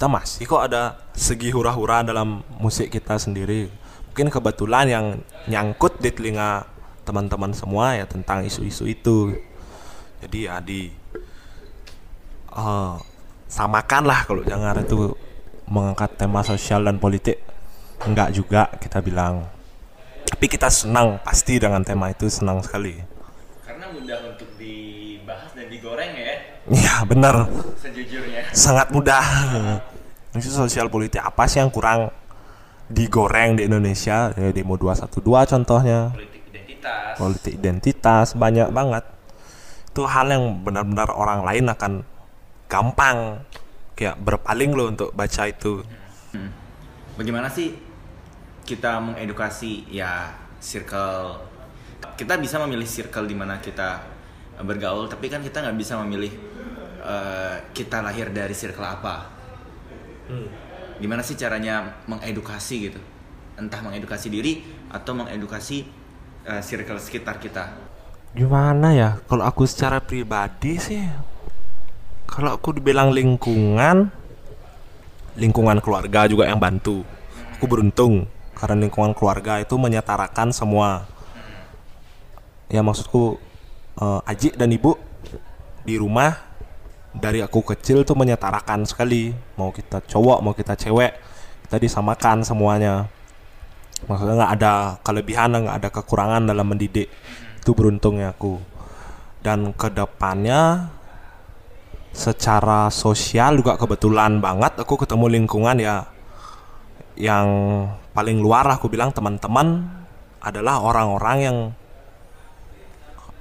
S1: kita masih kok ada segi hura-hura dalam musik kita sendiri. Mungkin kebetulan yang nyangkut di telinga teman-teman semua ya tentang isu-isu itu. Jadi ya di eh, samakan lah kalau jangan itu mengangkat tema sosial dan politik. Enggak juga kita bilang. Tapi kita senang pasti dengan tema itu senang sekali.
S2: Karena mudah dibahas dan digoreng ya.
S1: Ya benar.
S2: Sejujurnya.
S1: Sangat mudah. Itu sosial politik apa sih yang kurang digoreng di Indonesia? Ya, demo 212 contohnya.
S2: Politik identitas.
S1: Politik identitas banyak banget. Itu hal yang benar-benar orang lain akan gampang kayak berpaling loh untuk baca itu.
S2: Hmm. bagaimana sih kita mengedukasi ya circle? Kita bisa memilih circle di mana kita bergaul tapi kan kita nggak bisa memilih eh, kita lahir dari circle apa. Gimana sih caranya mengedukasi gitu? Entah mengedukasi diri atau mengedukasi eh, circle sekitar kita.
S1: Gimana ya? Kalau aku secara pribadi sih kalau aku dibilang lingkungan lingkungan keluarga juga yang bantu. Aku beruntung karena lingkungan keluarga itu menyetarakan semua. Ya maksudku eh, Aji dan ibu di rumah dari aku kecil tuh menyetarakan sekali. Mau kita cowok mau kita cewek kita disamakan semuanya. Maksudnya nggak ada kelebihan nggak ada kekurangan dalam mendidik. Itu beruntungnya aku. Dan ke depannya secara sosial juga kebetulan banget aku ketemu lingkungan ya. Yang paling luar aku bilang teman-teman adalah orang-orang yang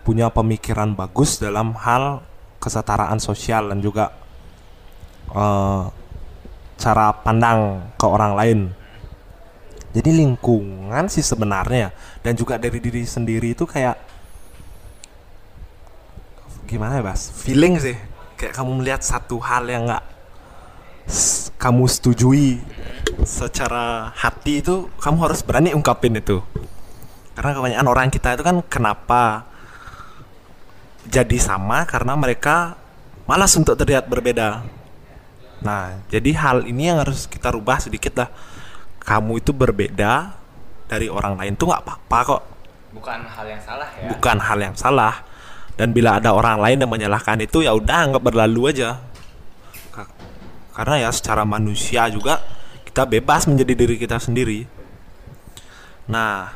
S1: punya pemikiran bagus dalam hal kesetaraan sosial dan juga eh, cara pandang ke orang lain. Jadi lingkungan sih sebenarnya dan juga dari diri sendiri itu kayak gimana ya Bas? Feeling sih. Kayak kamu melihat satu hal yang nggak kamu setujui secara hati itu kamu harus berani ungkapin itu. Karena kebanyakan orang kita itu kan kenapa jadi sama karena mereka malas untuk terlihat berbeda. Nah, jadi hal ini yang harus kita rubah sedikit lah. Kamu itu berbeda dari orang lain tuh nggak apa-apa kok.
S2: Bukan hal yang salah ya.
S1: Bukan hal yang salah. Dan bila ada orang lain yang menyalahkan itu ya udah anggap berlalu aja. Ka- Karena ya secara manusia juga kita bebas menjadi diri kita sendiri. Nah,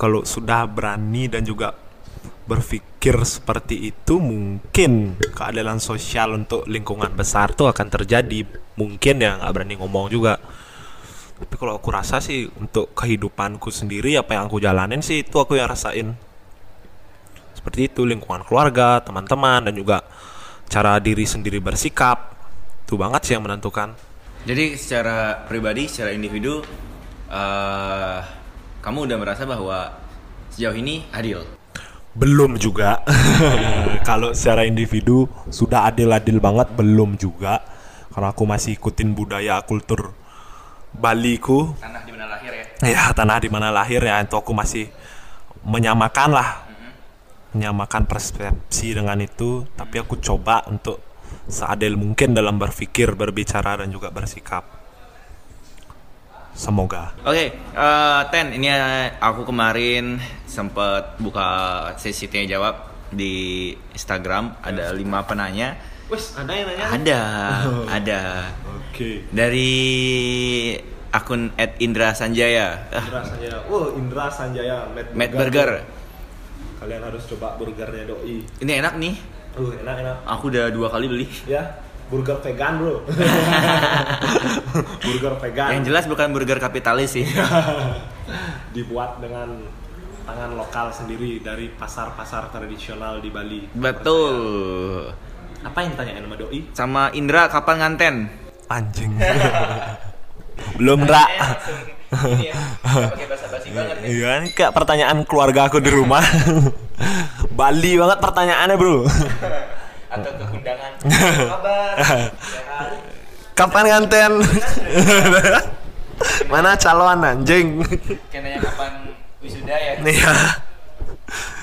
S1: kalau sudah berani dan juga berpikir seperti itu mungkin keadilan sosial untuk lingkungan besar tuh akan terjadi. Mungkin ya nggak berani ngomong juga. Tapi kalau aku rasa sih untuk kehidupanku sendiri apa yang aku jalanin sih itu aku yang rasain. Seperti itu lingkungan keluarga teman-teman dan juga cara diri sendiri bersikap. Itu banget sih yang menentukan.
S2: Jadi secara pribadi, secara individu, eh kamu udah merasa bahwa sejauh ini adil.
S1: Belum juga. Kalau secara individu sudah adil-adil banget belum juga. Karena aku masih ikutin budaya kultur Baliku.
S2: Tanah di mana lahir ya?
S1: ya tanah di mana lahir ya itu aku masih menyamakan lah. Menyamakan persepsi dengan itu tapi aku coba untuk seadil mungkin dalam berpikir berbicara dan juga bersikap semoga
S2: Oke, eh, Ten, ini eh, aku kemarin sempat buka sesi tanya jawab di Instagram. Ada lima penanya.
S1: wes ada yang nanya
S2: Ada, ada.
S1: oke
S2: Dari akun @indra sanjaya.
S1: Indra Sanjaya wow Indra Sanjaya
S2: Matt Burger.
S1: kalian harus coba burgernya doi
S2: Ini enak nih.
S1: uh enak enak
S2: Aku udah dua kali beli.
S1: ya burger vegan bro burger vegan
S2: Yang jelas bukan burger kapitalis sih.
S1: dibuat dengan tangan lokal sendiri dari pasar-pasar tradisional di Bali.
S2: Betul.
S1: Apa yang ditanyain sama doi?
S2: Sama Indra kapan nganten?
S1: Anjing. Belum, Ra.
S2: Ini ya.
S1: Iya, ini kayak pertanyaan keluarga aku di rumah. Bali banget pertanyaannya, Bro.
S2: Atau ke undangan. Kabar.
S1: Kapan nganten? Mana calon anjing?
S2: Kayak nanya kapan wisuda ya?
S1: Iya.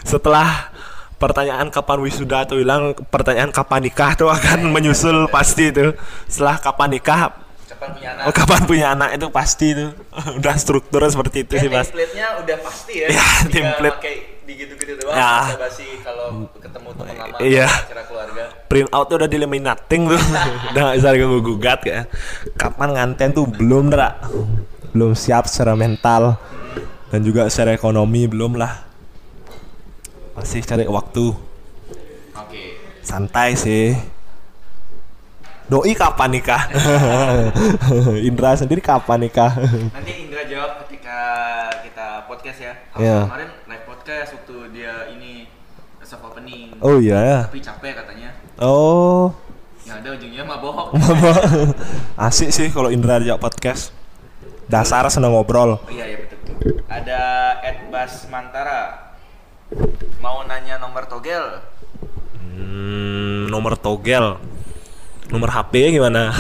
S1: Setelah pertanyaan kapan wisuda tuh hilang, pertanyaan kapan nikah tuh akan menyusul pasti tuh. Setelah kapan nikah,
S2: Kapan punya anak?
S1: oh kapan punya anak itu pasti tuh. Udah strukturnya seperti itu sih, Mas.
S2: template-nya udah pasti ya.
S1: Ya, template.
S2: pakai digitu-gitu doang.
S1: Ya.
S2: Basi kalau ketemu teman lama
S1: Iya.
S2: acara keluarga.
S1: Print outnya udah dilaminating tuh. udah gak bisa diganggu gugat kayak. Kapan nganten tuh belum, Dra. Belum siap secara mental dan juga secara ekonomi belum lah. Masih cari waktu.
S2: Oke.
S1: Santai sih. Doi kapan nikah? Indra sendiri kapan nikah?
S2: Nanti Indra jawab ketika kita podcast ya. Kalau
S1: Iya.
S2: kemarin live podcast waktu dia ini soft opening.
S1: oh iya ya.
S2: Tapi capek katanya.
S1: Oh.
S2: Ya ada ujungnya mah bohong.
S1: Asik sih kalau Indra ajak podcast. Dasar seneng ngobrol.
S2: Oh iya iya betul. betul. Ada Ed Bas Mantara. Mau nanya nomor togel?
S1: Hmm, nomor togel. Nomor HP gimana?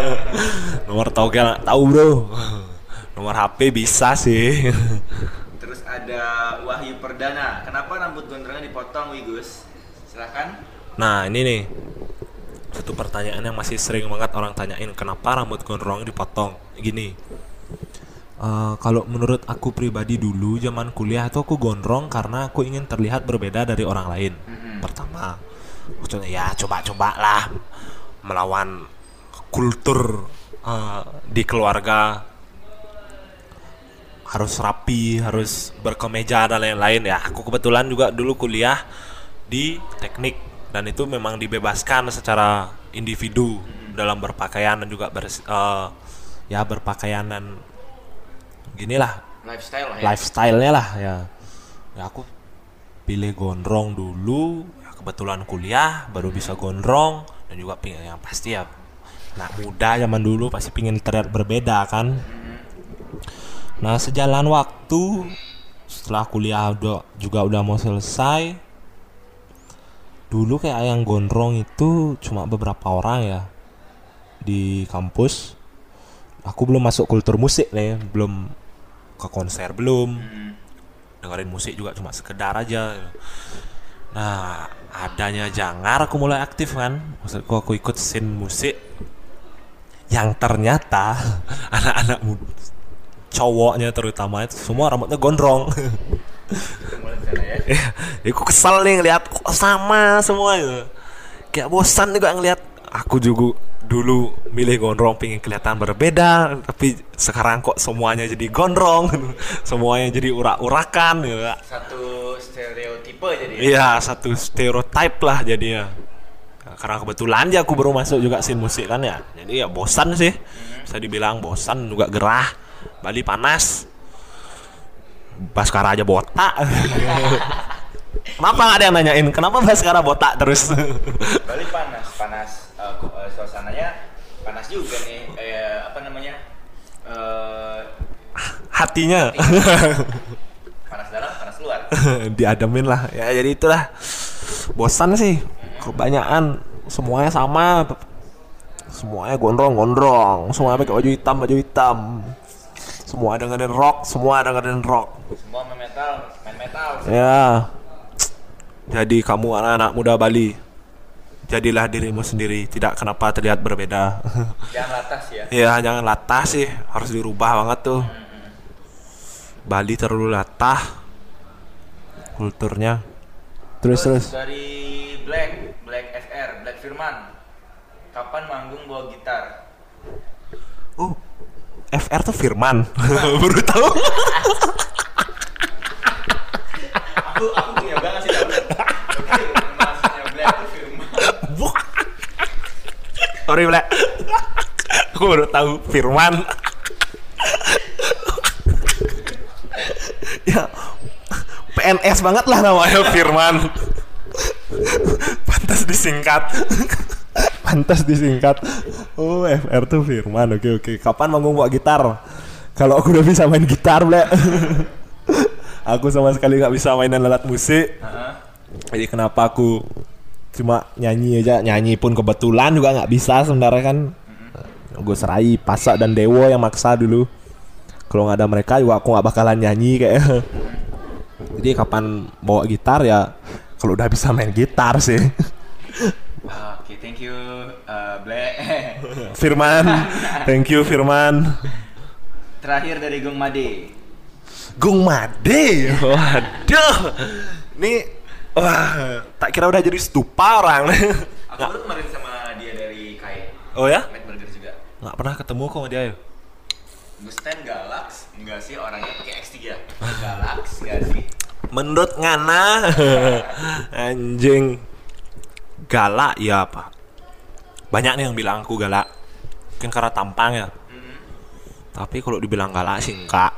S1: nomor togel tahu, Bro. Nomor HP bisa sih.
S2: Ada Wahyu Perdana. Kenapa rambut gondrongnya dipotong, Wigus? Silahkan.
S1: Nah, ini nih. Satu pertanyaan yang masih sering banget orang tanyain, kenapa rambut gondrong dipotong? Gini. eh, kalau menurut aku pribadi dulu zaman kuliah tuh aku gondrong karena aku ingin terlihat berbeda dari orang lain. Pertama, maksudnya ya coba-coba lah melawan kultur eh, di keluarga harus rapi, harus berkemeja dan lain-lain ya. Aku kebetulan juga dulu kuliah di teknik dan itu memang dibebaskan secara individu dalam berpakaian dan juga bers- eh, ya berpakaian dan ginilah
S2: Lifestyle lah ya.
S1: lifestyle-nya lah ya. Ya aku pilih gondrong dulu, ya kebetulan kuliah baru bisa gondrong dan juga pingin yang pasti ya anak muda zaman dulu pasti pingin terlihat berbeda kan. Nah sejalan waktu setelah kuliah udah, juga udah mau selesai, dulu kayak yang gondrong itu cuma beberapa orang ya di kampus. Aku belum masuk kultur musik nih, belum ke konser belum. Dengerin musik juga cuma sekedar aja. Nah adanya jangar aku mulai aktif kan. Maksudku aku ikut scene musik yang ternyata anak-anak cowoknya terutama itu semua rambutnya gondrong
S2: ya.
S1: ya aku kesel nih ngeliat kok sama semua gitu. kayak bosan juga ngeliat aku juga dulu milih gondrong pengen kelihatan berbeda tapi sekarang kok semuanya jadi gondrong semuanya jadi urak-urakan gitu.
S2: Satu stereotipe jadi. ya?
S1: Iya satu stereotype lah jadinya karena kebetulan aja aku baru masuk juga scene musik kan ya jadi ya bosan sih bisa dibilang bosan juga gerah Bali panas. Baskara aja botak. Kenapa gak ada yang nanyain? Kenapa Baskara botak terus?
S2: Bali panas, panas eh, suasananya panas juga nih. Eh, apa namanya? Eh,
S1: Hatinya.
S2: Panas dalam, panas luar.
S1: Diademin lah. Ya jadi itulah. Bosan sih. Kebanyakan. Semuanya sama. Semuanya gondrong-gondrong. Semuanya pakai baju hitam Baju hitam Semua dengerin rock Semua dengerin rock
S2: Semua main metal, main metal.
S1: Ya. Jadi kamu anak-anak muda Bali, jadilah dirimu sendiri, tidak kenapa terlihat berbeda.
S2: Jangan latas ya.
S1: ya, jangan latah sih, harus dirubah banget tuh. Bali terlalu latah kulturnya. Terus terus.
S2: dari Black, Black FR, Black Firman. Kapan manggung bawa gitar?
S1: FR tuh Firman. Baru tahu.
S2: Aku aku punya banget sih Black.
S1: Sorry, Ble. Aku baru tahu Firman. ya, PNS banget lah namanya Firman. Pantas disingkat. Pantas disingkat. Oh, FR tuh Firman. Oke, oke. Kapan manggung bawa gitar? Kalau aku udah bisa main gitar, Ble. aku sama sekali nggak bisa mainan alat musik.
S2: Heeh.
S1: Jadi kenapa aku cuma nyanyi aja nyanyi pun kebetulan juga nggak bisa sebenarnya kan gue serai pasak dan dewo yang maksa dulu kalau nggak ada mereka juga aku nggak bakalan nyanyi kayak jadi kapan bawa gitar ya kalau udah bisa main gitar sih
S2: Oke, thank you uh, Black.
S1: Firman thank you Firman.
S2: Terakhir dari Gung Made.
S1: Gung Made? Waduh. Ini wah tak kira udah jadi stupa orang.
S2: Aku baru kemarin sama dia dari Kai.
S1: oh ya?
S2: Matt Burger juga.
S1: nggak pernah ketemu kok sama dia ya?
S2: Gusten Galax, enggak sih orangnya pakai X3 Galax, enggak sih?
S1: Menurut ngana. Anjing. Galak ya pak banyak nih yang bilang aku galak. Mungkin karena tampang ya.
S2: Mhm.
S1: tapi kalau dibilang galak sih enggak.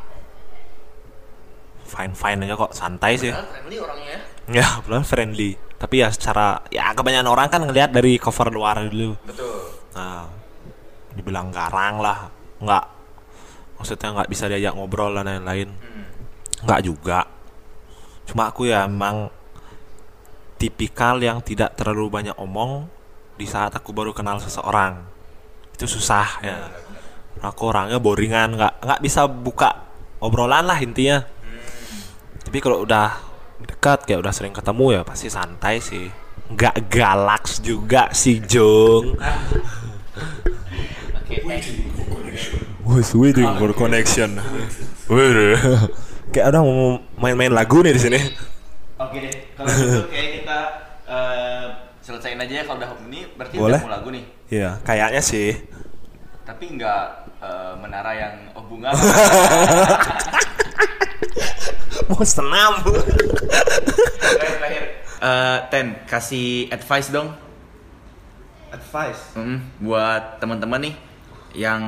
S1: Fine fine aja kok. Santai sih.
S2: Friendly orangnya. Ya.
S1: ya belum friendly. Tapi ya secara ya kebanyakan orang kan ngelihat dari cover luar dulu.
S2: Betul.
S1: nah dibilang garang lah. Enggak. Maksudnya nggak bisa diajak ngobrol dan lain-lain.
S2: Hmm.
S1: Nggak juga. Cuma aku ya emang tipikal yang tidak terlalu banyak omong di saat aku baru kenal seseorang. Itu susah ya. Aku orangnya boringan, nggak nggak bisa buka obrolan lah intinya. Tapi kalau udah dekat kayak udah sering ketemu ya pasti santai sih. Nggak galak juga si Jung. Was waiting for connection. Wih, kayak udah mau main-main lagu nih di sini.
S2: Oke deh, kalau gitu kayak kita eh, selesaiin aja ya kalau udah ini berarti
S1: Boleh.
S2: udah mau lagu nih.
S1: Iya, kayaknya sih.
S2: Tapi nggak eh, menara yang oh bunga.
S1: Mau senam.
S2: terakhir terakhir. Eh, Ten, kasih advice dong
S3: Advice.
S2: Mm, buat teman-teman nih yang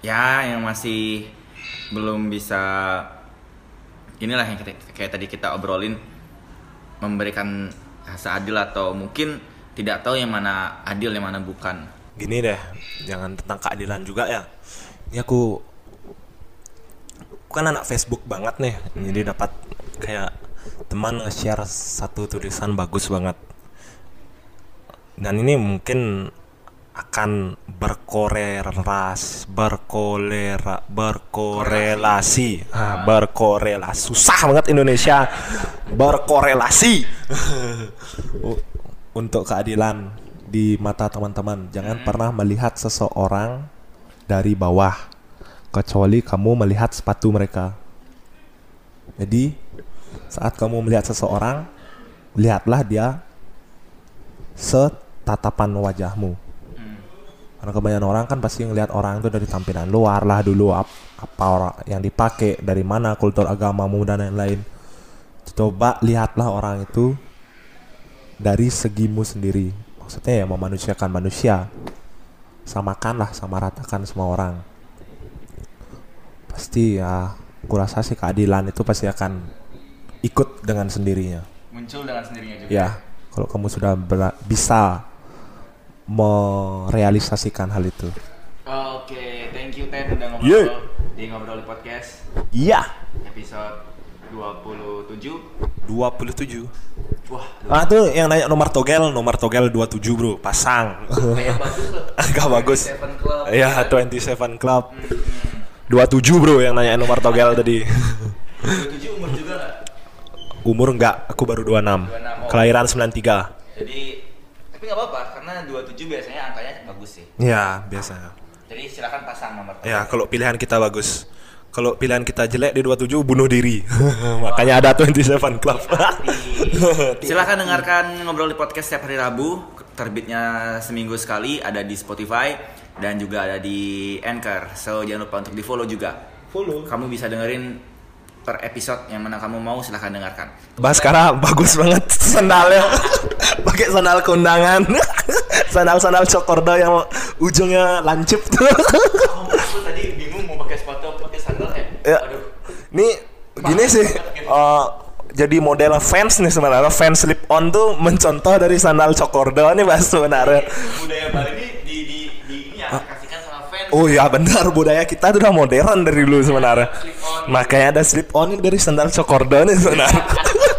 S2: ya yang masih belum bisa inilah yang kita, kayak tadi kita obrolin memberikan rasa adil atau mungkin tidak tahu yang mana adil yang mana bukan.
S1: Gini deh, jangan tentang keadilan juga ya. Ini aku, aku kan anak Facebook banget nih, jadi dapat kayak teman nge-share satu tulisan bagus banget. Dan ini mungkin akan berkorelas berkolera berkorelasi ah, berkorelasi susah banget Indonesia berkorelasi untuk keadilan di mata teman-teman. Jangan pernah melihat seseorang dari bawah kecuali kamu melihat sepatu mereka. Jadi saat kamu melihat seseorang, lihatlah dia setatapan wajahmu. Karena kebanyakan orang kan pasti ngelihat orang itu dari tampilan luar lah dulu ap- apa orang yang dipakai, dari mana kultur agamamu dan lain-lain. Coba lihatlah orang itu dari segimu sendiri. Maksudnya ya memanusiakan manusia. Samakanlah sama ratakan semua orang. Pasti ya kurasa sih keadilan itu pasti akan ikut dengan sendirinya.
S2: Muncul dengan sendirinya juga.
S1: Ya, kalau kamu sudah bisa merealisasikan hal itu.
S2: Oke, thank you Ten udah ngobrol
S1: Yeah.
S2: di ngobrol di podcast
S1: Iya.
S2: episode 27.
S1: 27.
S2: Wah,
S1: Ah tuh yang nanya nomor togel, nomor togel 27 bro, pasang.
S2: kayak bagus loh.
S1: Agak bagus.
S2: Seven Club.
S1: Iya, 27 Club. 27 bro yang nanya nomor togel tadi.
S2: 27 umur juga nggak?
S1: Umur enggak, aku baru 26.
S2: 26, oh.
S1: Kelahiran 93.
S2: Jadi tapi nggak apa-apa karena 27 biasanya angkanya bagus sih.
S1: Ya, biasa.
S2: Jadi silakan pasang nomor.
S1: Ya, kalau pilihan kita bagus. Kalau pilihan kita jelek di 27 bunuh diri. Makanya ada 27 Club.
S2: Silakan dengarkan ngobrol di podcast setiap hari Rabu. Terbitnya seminggu sekali ada di Spotify dan juga ada di Anchor. So jangan lupa untuk di follow juga.
S1: Follow.
S2: Kamu bisa dengerin per episode yang mana kamu mau silahkan dengarkan.
S1: Baskara bagus banget sandalnya. Pakai sandal kondangan. Sandal-sandal cokorda yang ujungnya lancip tuh.
S2: Aku tadi bingung mau pakai sepatu atau pakai sandal ya.
S1: ya. Nih gini sih. eh, jadi model fans nih sebenarnya fans slip on tuh mencontoh dari sandal cokorda nih bahas sebenarnya.
S2: Budaya Bali ini di di di ini ya kasihkan sama fans.
S1: Oh ya benar budaya kita udah modern dari dulu sebenarnya. Makanya ada slip on dari sandal cokorda nih sebenarnya.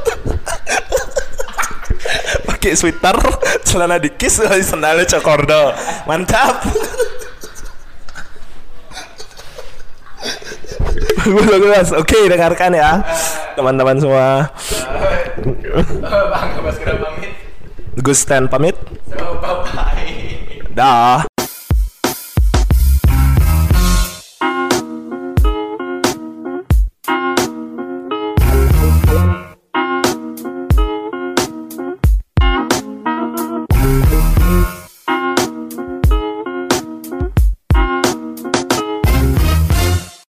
S1: Pakai sweater, celana dikis, sandalnya cokorda. Mantap. bagus bagus. Oke dengarkan ya teman-teman semua.
S2: Bang, Baskara
S1: pamit.
S2: So, bye-bye.
S1: Dah.